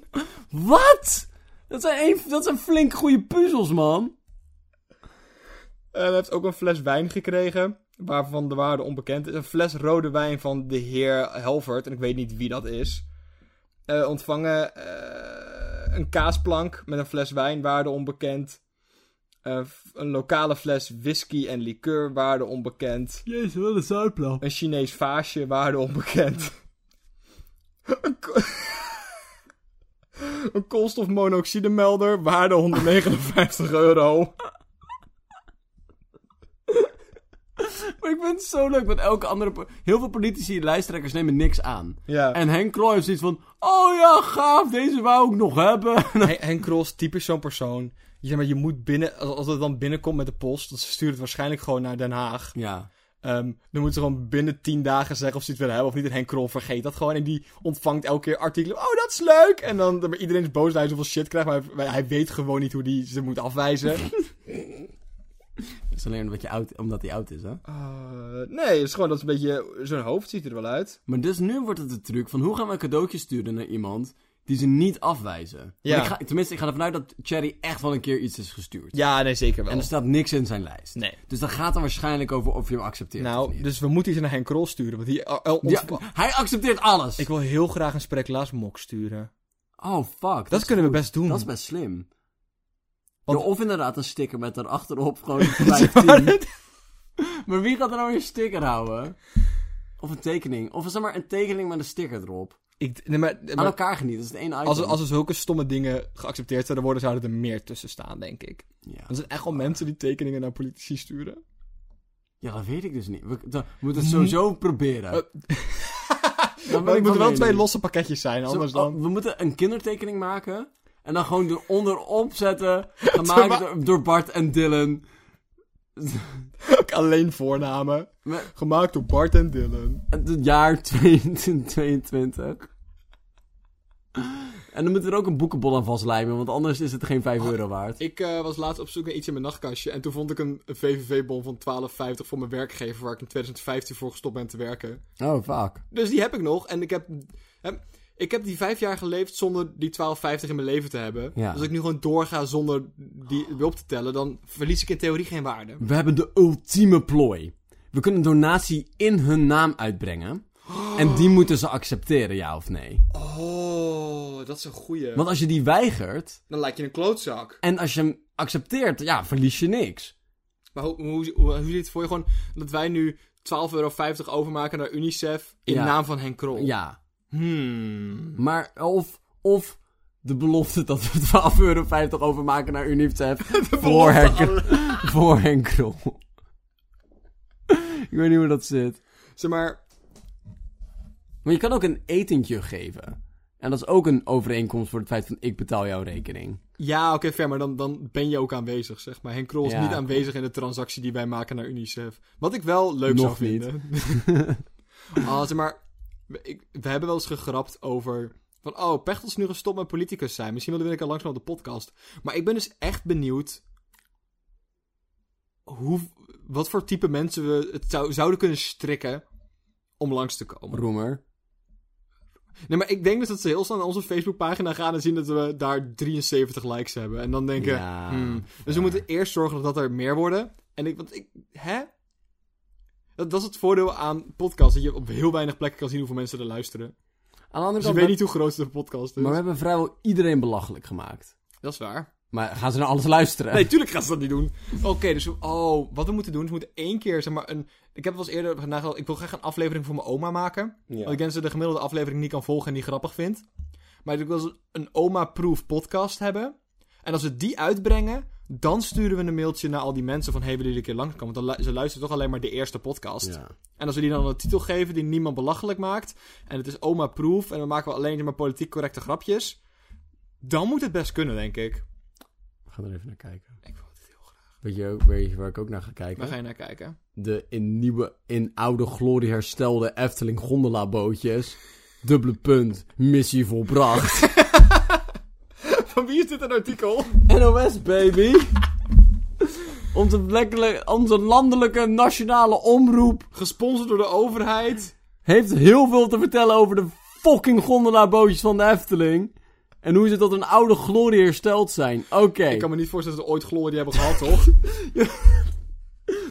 Wat? Dat zijn, een, dat zijn flink goede puzzels, man. En hij heeft ook een fles wijn gekregen, waarvan de waarde onbekend is. Een fles rode wijn van de heer Helvert, en ik weet niet wie dat is. Eh, ontvangen eh, een kaasplank met een fles wijn, waarde onbekend. Eh, een lokale fles whisky en liqueur, waarde onbekend. Jezus, wat een zuiplan. Een Chinees vaasje, waarde onbekend. een, ko- een koolstofmonoxidemelder, waarde 159 euro. Maar ik vind het zo leuk, want elke andere... Heel veel politici en lijsttrekkers nemen niks aan. Ja. En Henk Krol heeft zoiets van... Oh ja, gaaf, deze wou ik nog hebben. Hen- Henk Krol is typisch zo'n persoon. Je, maar, je moet binnen, als, als het dan binnenkomt met de post, dan stuurt het waarschijnlijk gewoon naar Den Haag. Ja. Ehm, dan moeten ze gewoon binnen 10 dagen zeggen of ze het willen hebben of niet. En Henk Krol vergeet dat gewoon. En die ontvangt elke keer artikelen. Oh, dat is leuk! En dan, dan iedereen is boos dat hij zoveel shit krijgt. Maar hij, hij weet gewoon niet hoe hij ze moet afwijzen. Dat is alleen omdat, je oud, omdat hij oud is, hè? Eh, nee, het is gewoon dat is een beetje... Zijn hoofd ziet er wel uit. Maar dus nu wordt het de truc van... Hoe gaan we een cadeautje sturen naar iemand... die ze niet afwijzen? Ja. Ik ga, tenminste, ik ga ervan uit dat Cherry echt wel een keer iets is gestuurd. Ja, nee, zeker wel. En er staat niks in zijn lijst. Nee. Dus dat gaat er waarschijnlijk over of je hem accepteert of Nou, dus we moeten iets naar Henk Krol sturen. Want die, Ja, ontv- hij accepteert alles! Ik wil heel graag een spreeklaas mok sturen. Oh, fuck. Dat, kunnen we best doen. Dat is best slim. Want- Ja, of inderdaad een sticker met erachterop gewoon 15. maar wie gaat er nou een sticker houden? Of een tekening. Of zeg maar een tekening met een sticker erop. Ik, nee, maar, Aan elkaar genieten, dat is het item. als, er, als er zulke stomme dingen geaccepteerd zouden worden, zouden er meer tussen staan, denk ik. ja. Er zijn echt wel mensen die tekeningen naar politici sturen. ja, dat weet ik dus niet. We, dan- we moeten het sowieso proberen. Dan ben Maar het moeten wel twee losse pakketjes zijn, Zo- anders oh, dan... we moeten een kindertekening maken. En dan gewoon eronderop zetten. Gemaakt door, door Bart en Dylan. Ook alleen voornamen. Met Gemaakt door Bart en Dylan. het jaar 2022. En dan moeten we er ook een boekenbon aan vastlijmen, want anders is het geen 5 euro waard. Ik eh, was laatst op zoek naar iets in mijn nachtkastje. En toen vond ik een, VVV-bon van 12,50 voor mijn werkgever. Waar ik in 2015 voor gestopt ben te werken. Oh, fuck. Dus die heb ik nog. En ik heb, hè, ik heb die vijf jaar geleefd zonder die 12,50 in mijn leven te hebben. Ja. Dus als ik nu gewoon doorga zonder die weer op te tellen, dan verlies ik in theorie geen waarde. We hebben de ultieme plooi. We kunnen een donatie in hun naam uitbrengen. En die moeten ze accepteren, ja of nee. Oh, dat is een goeie. Want als je die weigert, Dan lijkt je een klootzak. en als je hem accepteert, ja, verlies je niks. Maar hoe, hoe, hoe, hoe zit het voor je gewoon dat wij nu 12,50 euro overmaken naar UNICEF in Ja. naam van Henk Krol? Ja, Hmm. maar of, of de belofte dat we 12,50 euro overmaken naar UNICEF voor Henk, voor Henk Krol. Ik weet niet hoe dat zit. Zeg maar, Maar je kan ook een etentje geven. En dat is ook een overeenkomst voor het feit van ik betaal jouw rekening. ja, oké, fair, maar dan, dan ben je ook aanwezig, zeg maar. Henk Krol is Ja. niet aanwezig in de transactie die wij maken naar UNICEF. Wat ik wel leuk Nog zou niet. vinden. Ah, zeg maar, we- ik, we hebben wel eens gegrapt over... Van, oh, Pechtel is nu gestopt met politicus zijn. Misschien wilde ik al langzaam op de podcast. Maar ik ben dus echt benieuwd... Hoe, wat voor type mensen we het zou, zouden kunnen strikken om langs te komen. Roemer. Nee, maar ik denk dus dat ze heel snel naar onze Facebookpagina gaan en zien dat we daar 73 likes hebben. En dan denken, Ja, hmm. Dus we moeten eerst zorgen dat er meer worden. En ik, want ik, hè? Dat, dat is het voordeel aan podcasts, dat je op heel weinig plekken kan zien hoeveel mensen er luisteren. Aan de andere Dus je kant, weet niet hoe groot de podcast is. maar we hebben vrijwel iedereen belachelijk gemaakt. Dat is waar. Maar gaan ze naar alles luisteren? Nee, tuurlijk gaan ze dat niet doen. Oké, dus oh, wat we moeten doen, is we moeten één keer, zeg maar, een... Ik heb wel eens eerder nagedacht, ik wil graag een aflevering voor mijn oma maken. Want ik denk dat ze de gemiddelde aflevering niet kan volgen en die grappig vindt. Maar ik wil een oma-proof podcast hebben. En als we die uitbrengen, dan sturen we een mailtje naar al die mensen van... Hey, willen jullie een keer langskomen? Want dan lu- ze luisteren toch alleen maar de eerste podcast. Ja. En als we die dan een titel geven die niemand belachelijk maakt... en het is oma-proof en dan maken we alleen maar politiek correcte grapjes... dan moet het best kunnen, denk ik. We gaan er even naar kijken. Ik wil het heel graag. Weet je, ook- weet je waar ik ook naar ga kijken? Waar ga je naar kijken? De in nieuwe, in oude glorie herstelde Efteling gondola bootjes. Dubbele punt, missie volbracht. Van wie is dit een artikel? NOS, baby. Onze, lekkere- onze landelijke nationale omroep Gesponsord door de overheid. heeft heel veel te vertellen over de fucking gondola bootjes van de Efteling. En hoe ze tot een oude glorie hersteld zijn. Oké. Ik kan me niet voorstellen dat ze ooit glorie hebben gehad, toch?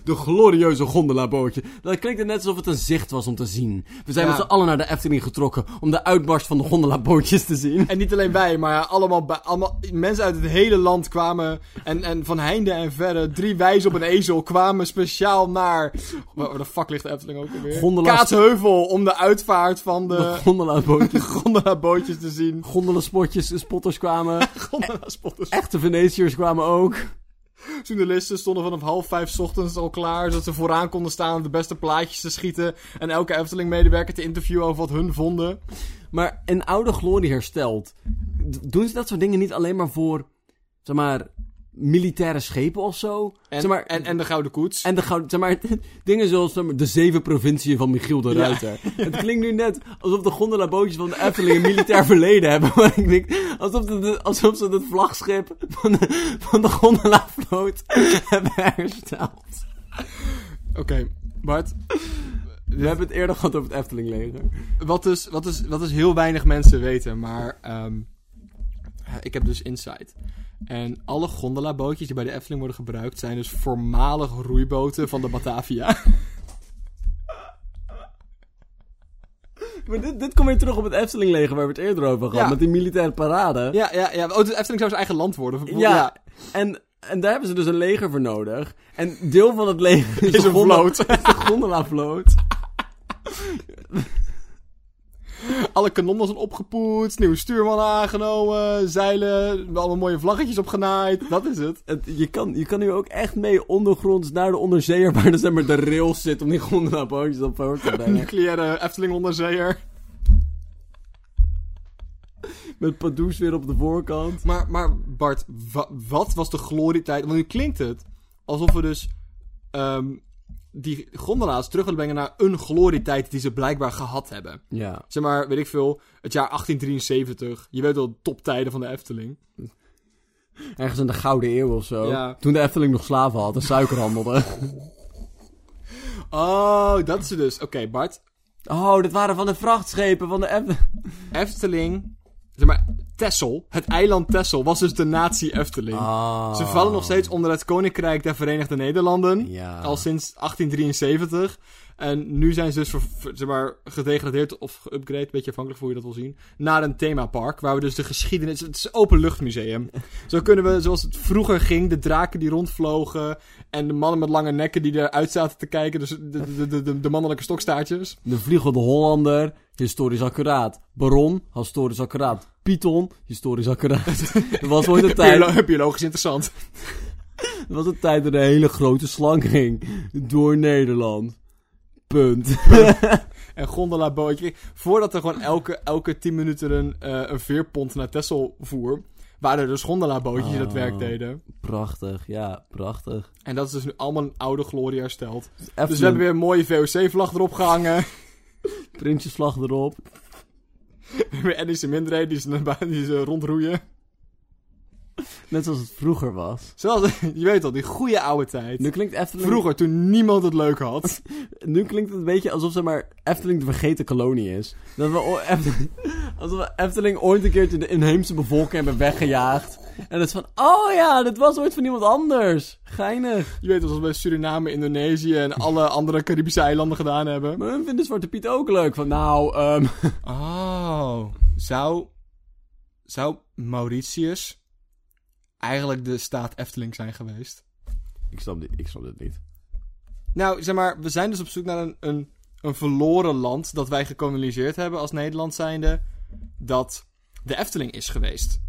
De glorieuze gondelabootje. Dat klinkt net alsof het een zicht was om te zien. We zijn Ja. met z'n allen naar de Efteling getrokken om de uitbarst van de gondelabootjes te zien. En niet alleen wij, maar allemaal, allemaal mensen uit het hele land kwamen. En, en van heinde en verre, drie wijzen op een ezel kwamen speciaal naar. Waar de fuck ligt de Efteling ook alweer? Gondela's- Kaatsheuvel om de uitvaart van De de gondelabootjes. gondelabootjes te zien. Gondelaspotjes, de spotters kwamen. Gondela-spotters. Echte Venetiërs kwamen ook. Journalisten stonden vanaf half vijf ochtends al klaar, zodat ze vooraan konden staan om de beste plaatjes te schieten. En elke Efteling-medewerker te interviewen over wat hun vonden. Maar een oude glorie hersteld. D- Doen ze dat soort dingen niet alleen maar voor, zeg maar, militaire schepen of zo? En, zeg maar, en, en de Gouden Koets. En de gouden, zeg maar, dingen zoals zeg maar, de zeven provinciën van Michiel de Ja. Ruiter. Het klinkt nu net alsof de gondelabootjes van de Efteling een militair verleden hebben. Maar ik denk, alsof, de, alsof ze het vlagschip van de, van de gondolavloot hebben hersteld. Oké, Bart. We hebben het eerder gehad over het Efteling leger. Wat dus, wat dus, wat dus heel weinig mensen weten, maar ehm, ik heb dus insight. En alle gondelabootjes die bij de Efteling worden gebruikt zijn dus voormalig roeiboten van de Batavia. Maar dit, dit komt weer terug op het Efteling leger waar we het eerder over hadden. Ja. Met die militaire parade. ja, ja, ja. Oh, de Efteling zou zijn eigen land worden. Ja, En, en daar hebben ze dus een leger voor nodig. En deel van het leger is, een vloot. is de gondolavloot. Alle kanonnen zijn opgepoetst, nieuwe stuurman aangenomen, zeilen, allemaal mooie vlaggetjes opgenaaid. Dat is het. Het, je, kan, je kan nu ook echt mee ondergronds naar de onderzeeër waar dus maar, de rails zit om die gondelabootjes op voor te brengen. Nucleaire Efteling onderzeeër. Met Padoes weer op de voorkant. Maar, maar Bart, wa- wat was de glorietijd? Want nu klinkt het alsof we dus ehm, die gondelaars terug willen brengen naar een glorietijd die ze blijkbaar gehad hebben. Ja. Zeg maar, weet ik veel, het jaar 1873. Je weet wel, de toptijden van de Efteling. Ergens in de Gouden Eeuw of zo. Ja. Toen de Efteling nog slaven had en suiker handelde. Oh, dat is het dus. Oké, Bart. Oh, dit waren van de vrachtschepen van de Efteling. Efteling, zeg maar, Texel, het eiland Texel, was dus de natie Efteling. Ah. Ze vallen nog steeds onder het Koninkrijk der Verenigde Nederland. Ja. Al sinds 1873. En nu zijn ze dus zeg maar, gedegradeerd of geüpgrade, een beetje afhankelijk van hoe je dat wil zien, naar een themapark. Waar we dus de geschiedenis. Het is een openluchtmuseum. Zo kunnen we, zoals het vroeger ging, de draken die rondvlogen. En de mannen met lange nekken die eruit zaten te kijken. Dus de, de, de, de, de mannelijke stokstaartjes. De Vliegende Hollander, historisch accuraat. Baron, historisch accuraat. Python, historisch accuraat. er was ooit een tijd, Biolo- biologisch interessant. er was een tijd dat een hele grote slang ging door Nederland. Punt. En gondola bootje. Voordat er gewoon elke, elke 10 minuten een, eh, een veerpont naar Texel voer. Waren er dus gondola bootjes die dat Oh. werk deden. prachtig, ja, prachtig. En dat is dus nu allemaal een oude glorie hersteld. Efteling, Dus we hebben weer een mooie VOC-vlag erop gehangen. Prinsjesvlag erop. weer Edische Mindere die ze, naar buiten- die ze rondroeien. Net zoals het vroeger was. Zoals, je weet al, die goede oude tijd. Nu klinkt Efteling... Vroeger, toen niemand het leuk had. Nu klinkt het een beetje alsof zeg maar, Efteling de vergeten kolonie is. Dat we, Efteling, alsof we Efteling ooit een keertje de inheemse bevolking hebben weggejaagd. En het is van, oh ja, dit was ooit van iemand anders. Geinig. Je weet al, zoals we bij Suriname, Indonesië en alle andere Caribische eilanden gedaan hebben. Maar hun vinden Zwarte Piet ook leuk. Van nou, ehm Oh, zou, zou Mauritius eigenlijk de staat Efteling zijn geweest? ik, snap dit, ik snap dit niet. Nou, zeg maar, we zijn dus op zoek naar een, een, een verloren land dat wij gekoloniseerd hebben als Nederland zijnde, dat de Efteling is geweest.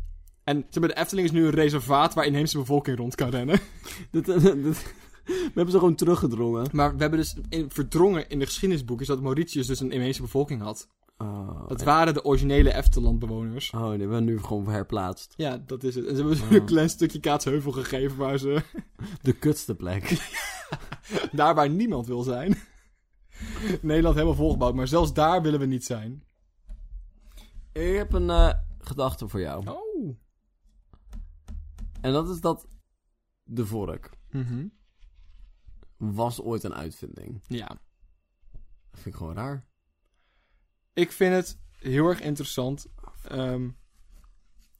En zeg maar, de Efteling is nu een reservaat waar inheemse bevolking rond kan rennen. Dit- we hebben ze gewoon teruggedrongen. Maar we hebben dus in, verdrongen in de geschiedenisboekjes dat Mauritius dus een inheemse bevolking had. Oh, Dat waren de originele Eftelandbewoners. oh we hebben nu gewoon herplaatst. Ja, dat is het. En ze hebben dus Oh. een klein stukje Kaatsheuvel gegeven waar ze... De kutste plek. Daar waar niemand wil zijn. Nederland helemaal volgebouwd, maar zelfs daar willen we niet zijn. ik heb een eh, gedachte voor jou. Oh. En dat is dat de vork Mhm. was ooit een uitvinding. Ja. Dat vind ik gewoon raar. Ik vind het heel erg interessant. Ehm,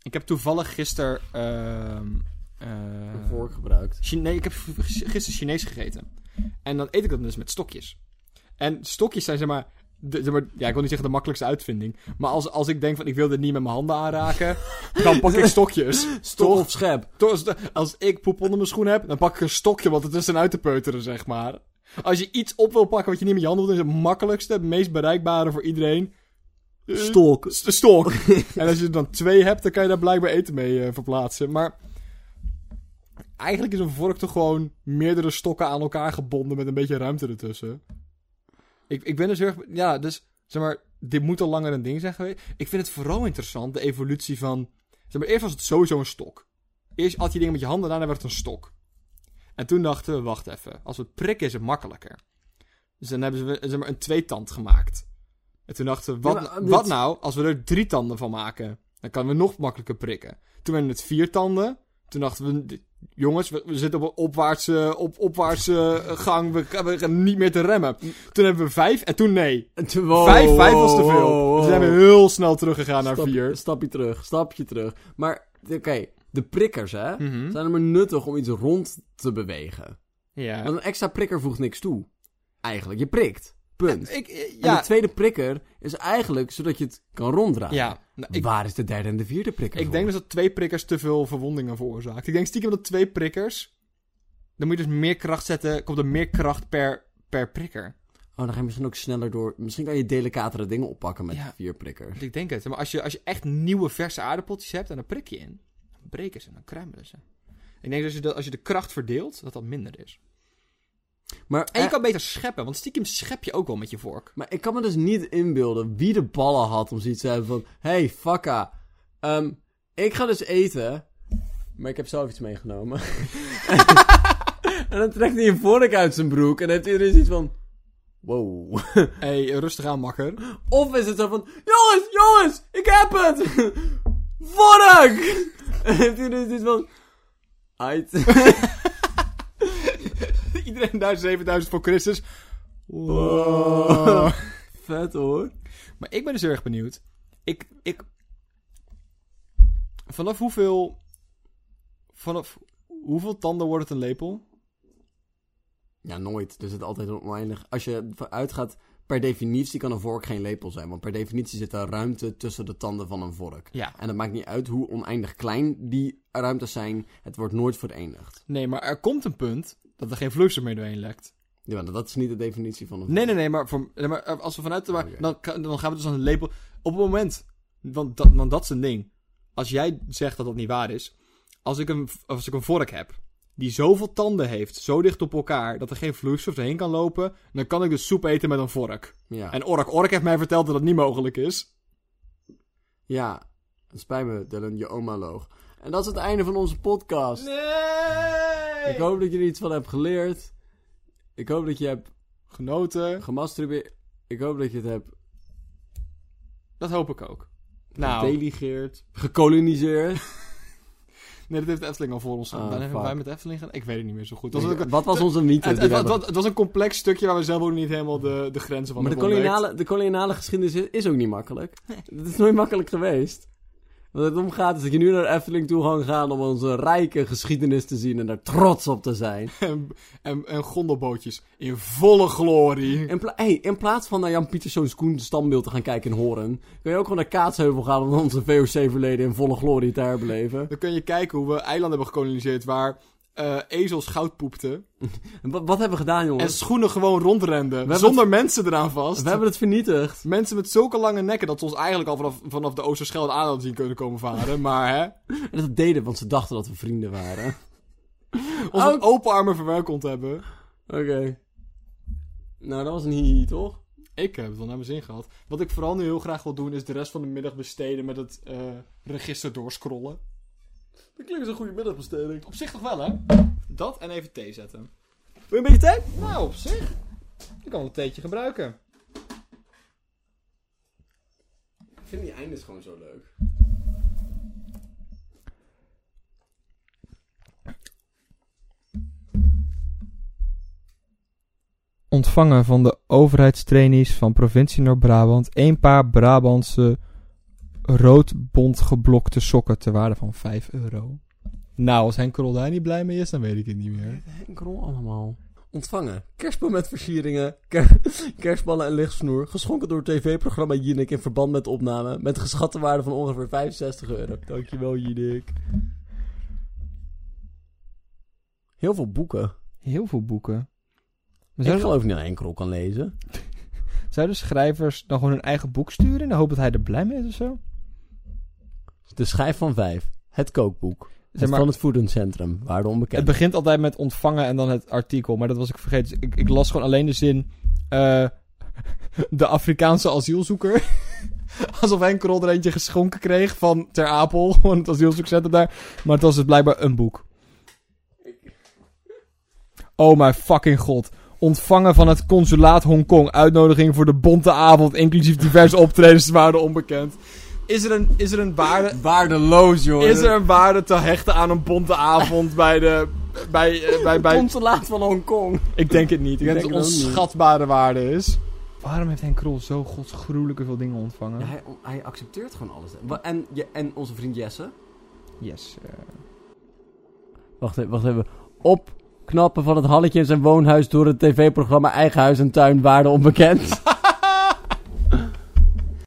ik heb toevallig gisteren... ehm, eh, Een vork gebruikt. Chine- nee, ik heb gisteren Chinees gegeten. En dan eet ik dat dus met stokjes. En stokjes zijn zeg maar, de, zeg maar... Ja, ik wil niet zeggen de makkelijkste uitvinding. Maar als, als ik denk van ik wil dit niet met mijn handen aanraken... dan pak ik stokjes. Stok of schep. Als, ik poep onder mijn schoen heb, dan pak ik een stokje wat er tussenuit te peuteren, zeg maar. Als je iets op wil pakken wat je niet met je handen doet, is het makkelijkste, het meest bereikbare voor iedereen. eh, Stok. stok. en als je er dan twee hebt, dan kan je daar blijkbaar eten mee eh, verplaatsen. Maar eigenlijk is een vork toch gewoon meerdere stokken aan elkaar gebonden met een beetje ruimte ertussen. Ik, ik ben dus heel erg... Ja, dus zeg maar, dit moet al langer een ding zijn geweest. Ik vind het vooral interessant, de evolutie van... Zeg maar, eerst was het sowieso een stok. Eerst had je dingen met je handen, daarna werd het een stok. En toen dachten we, wacht even, als we het prikken is het makkelijker. Dus dan hebben we zeg maar, een tweetand gemaakt. En toen dachten we, wat, Ja, maar dit- wat nou als we er drie tanden van maken? Dan kunnen we nog makkelijker prikken. Toen werden het vier tanden. Toen dachten we, jongens, we, we zitten op een opwaartse, op, opwaartse gang. We, we gaan niet meer te remmen. Toen hebben we vijf en toen nee. Wow, vijf, vijf was te veel. wow, Dus zijn we wow. heel snel teruggegaan naar Stap- vier. Stapje terug, stapje terug. Maar, oké, de prikkers, hè, Mhm. zijn er maar nuttig om iets rond te bewegen. Ja. Want een extra prikker voegt niks toe. Eigenlijk, je prikt. Punt. Ik, eh, En de tweede prikker is eigenlijk zodat je het kan ronddraaien. ja. Nou, ik, Waar is de derde en de vierde prikker ik voor? denk dus dat twee prikkers te veel verwondingen veroorzaakt. Ik denk stiekem dat twee prikkers... Dan moet je dus meer kracht zetten. Komt er meer kracht per, per prikker. Oh, dan ga je misschien ook sneller door. Misschien kan je delicatere dingen oppakken met Ja. vier prikkers. Ik denk het. Maar als je, als je echt nieuwe verse aardappeltjes hebt en dan prik je in, dan breken ze, dan kruimelen ze. Ik denk dat als je de, als je de kracht verdeelt, dat dat minder is. Maar, en je eh, kan beter scheppen, want stiekem schep je ook wel met je vork. Maar ik kan me dus niet inbeelden wie de ballen had om zoiets te hebben van... Hey, fucka. Ehm, ik ga dus eten, maar ik heb zelf iets meegenomen. en dan trekt hij een vork uit zijn broek en dan heeft iedereen iets van... Wow. hey, rustig aan, makker. Of is het zo van... Jongens, jongens, ik heb het! vork! en heeft iedereen iets van... uit. 3000, 7000 voor Christus. Wow. Vet hoor. Maar ik ben dus erg benieuwd. Ik, ik... Vanaf hoeveel... Vanaf hoeveel tanden wordt het een lepel? Ja, nooit. Dus het is altijd oneindig. Als je uitgaat, per definitie kan een vork geen lepel zijn. Want per definitie zit er ruimte tussen de tanden van een vork. Ja. En het maakt niet uit hoe oneindig klein die ruimtes zijn. Het wordt nooit verenigd. Nee, maar er komt een punt dat er geen vloeistof meer doorheen lekt. Ja, maar dat is niet de definitie van een. Nee, nee, nee, maar, voor, nee, maar als we vanuit maar Oké. dan, dan gaan we dus aan een lepel... Op het moment... Want dat, want dat is een ding. Als jij zegt dat dat niet waar is... Als ik een, als ik een vork heb... Die zoveel tanden heeft, zo dicht op elkaar... Dat er geen vloeistof doorheen kan lopen... Dan kan ik dus soep eten met een vork. Ja. En Ork Ork heeft mij verteld dat dat niet mogelijk is. ja, het spijt me, Dylan, je oma loog. En dat is het einde van onze podcast. Nee! Ik hoop dat je er iets van hebt geleerd. Ik hoop dat je hebt Genoten. gemasturbeerd. Ik hoop dat je het hebt Dat hoop ik ook. Nou, gedelegeerd, gekoloniseerd. nee, dat heeft Efteling al voor ons gedaan. Ah, hebben fuck. wij met Efteling gedaan? Ik weet het niet meer zo goed. Dat was ook- Wat was onze mythe? het, die het, we het- het was een complex stukje waar we zelf ook niet helemaal de, de grenzen van Maar de hebben ontdekt. koloniale, de koloniale geschiedenis is, is ook niet makkelijk. Het is nooit makkelijk geweest. Wat het om gaat is dat je nu naar de Efteling toe kan gaan om onze rijke geschiedenis te zien en daar trots op te zijn. En, en, en gondelbootjes in volle glorie. In, pla- hey, in plaats van naar Jan Pieterszoon's Koen standbeeld te gaan kijken in Horen, kun je ook gewoon naar Kaatsheuvel gaan om onze VOC-verleden in volle glorie te herbeleven. Dan kun je kijken hoe we eilanden hebben gekoloniseerd waar eh, ezels goud poepten. En Wat, wat hebben we gedaan, En jongens? schoenen gewoon rondrenden. Zonder mensen eraan vast. We hebben het vernietigd. Mensen met zulke lange nekken dat ze ons eigenlijk al vanaf, vanaf de Oosterschelde aan hadden zien kunnen komen varen. Maar hè, En dat deden, want ze dachten dat we vrienden waren. ons Oh. met open armen verwelkomd hebben. Oké. Nou, dat was een hihi, toch? Ik heb het wel naar mijn zin gehad. Wat ik vooral nu heel graag wil doen is de rest van de middag besteden met het eh, register doorscrollen. Dat klinkt als een goede middagbesteding. Op zich toch wel, hè? Dat en even thee zetten. Wil je een beetje tijd? Nou, op zich. Ik kan een theetje gebruiken. Ik vind die eindes gewoon zo leuk. Ontvangen van de overheidstrainees van provincie Noord-Brabant een paar Brabantse roodbond geblokte sokken ter waarde van 5 euro. Nou, als Henk Krol daar niet blij mee is, dan weet ik het niet meer. Henk Rol allemaal. Ontvangen. Kerstboom met versieringen. ker- kerstballen en lichtsnoer. Geschonken door tv-programma Jinek in verband met de opname. Met een geschatte waarde van ongeveer 65 euro. Dankjewel, Jinek. Heel veel boeken. Heel veel boeken. Maar Ik geloof niet dat Henk Rol kan lezen. zouden schrijvers dan gewoon hun eigen boek sturen in de hoop dat hij er blij mee is of zo? De schijf van vijf. Het kookboek. Zeg Het maar, van het voedingscentrum. Waarde het onbekend. begint altijd met ontvangen en dan het artikel, maar dat was ik vergeten. Dus ik, ik las gewoon alleen de zin... eh, de Afrikaanse asielzoeker. Alsof Henk Krol er eentje geschonken kreeg van Ter Apel. Gewoon het asielzoekcentrum daar. Maar het was dus blijkbaar een boek. Oh mijn fucking god. Ontvangen van het consulaat Hongkong. Uitnodiging voor de bonte avond. Inclusief diverse optredens waarde onbekend. Is er een, is er een waarde... Waardeloos, joh. Is er een waarde te hechten aan een bonte avond bij de... Bij, eh, bij, bij, consulaat van Hongkong. ik denk het niet. Ik Ik denk dat denk het het ook niet. onschatbare waarde is. Waarom heeft Henk Krol zo godsgruwelijke veel dingen ontvangen? Ja, hij, hij accepteert gewoon alles. Wa- En, je, en onze vriend Jesse. Yes. eh. Wacht even, wacht even. Opknappen van het halletje in zijn woonhuis door het tv-programma Eigen Huis en Tuin, waarde onbekend.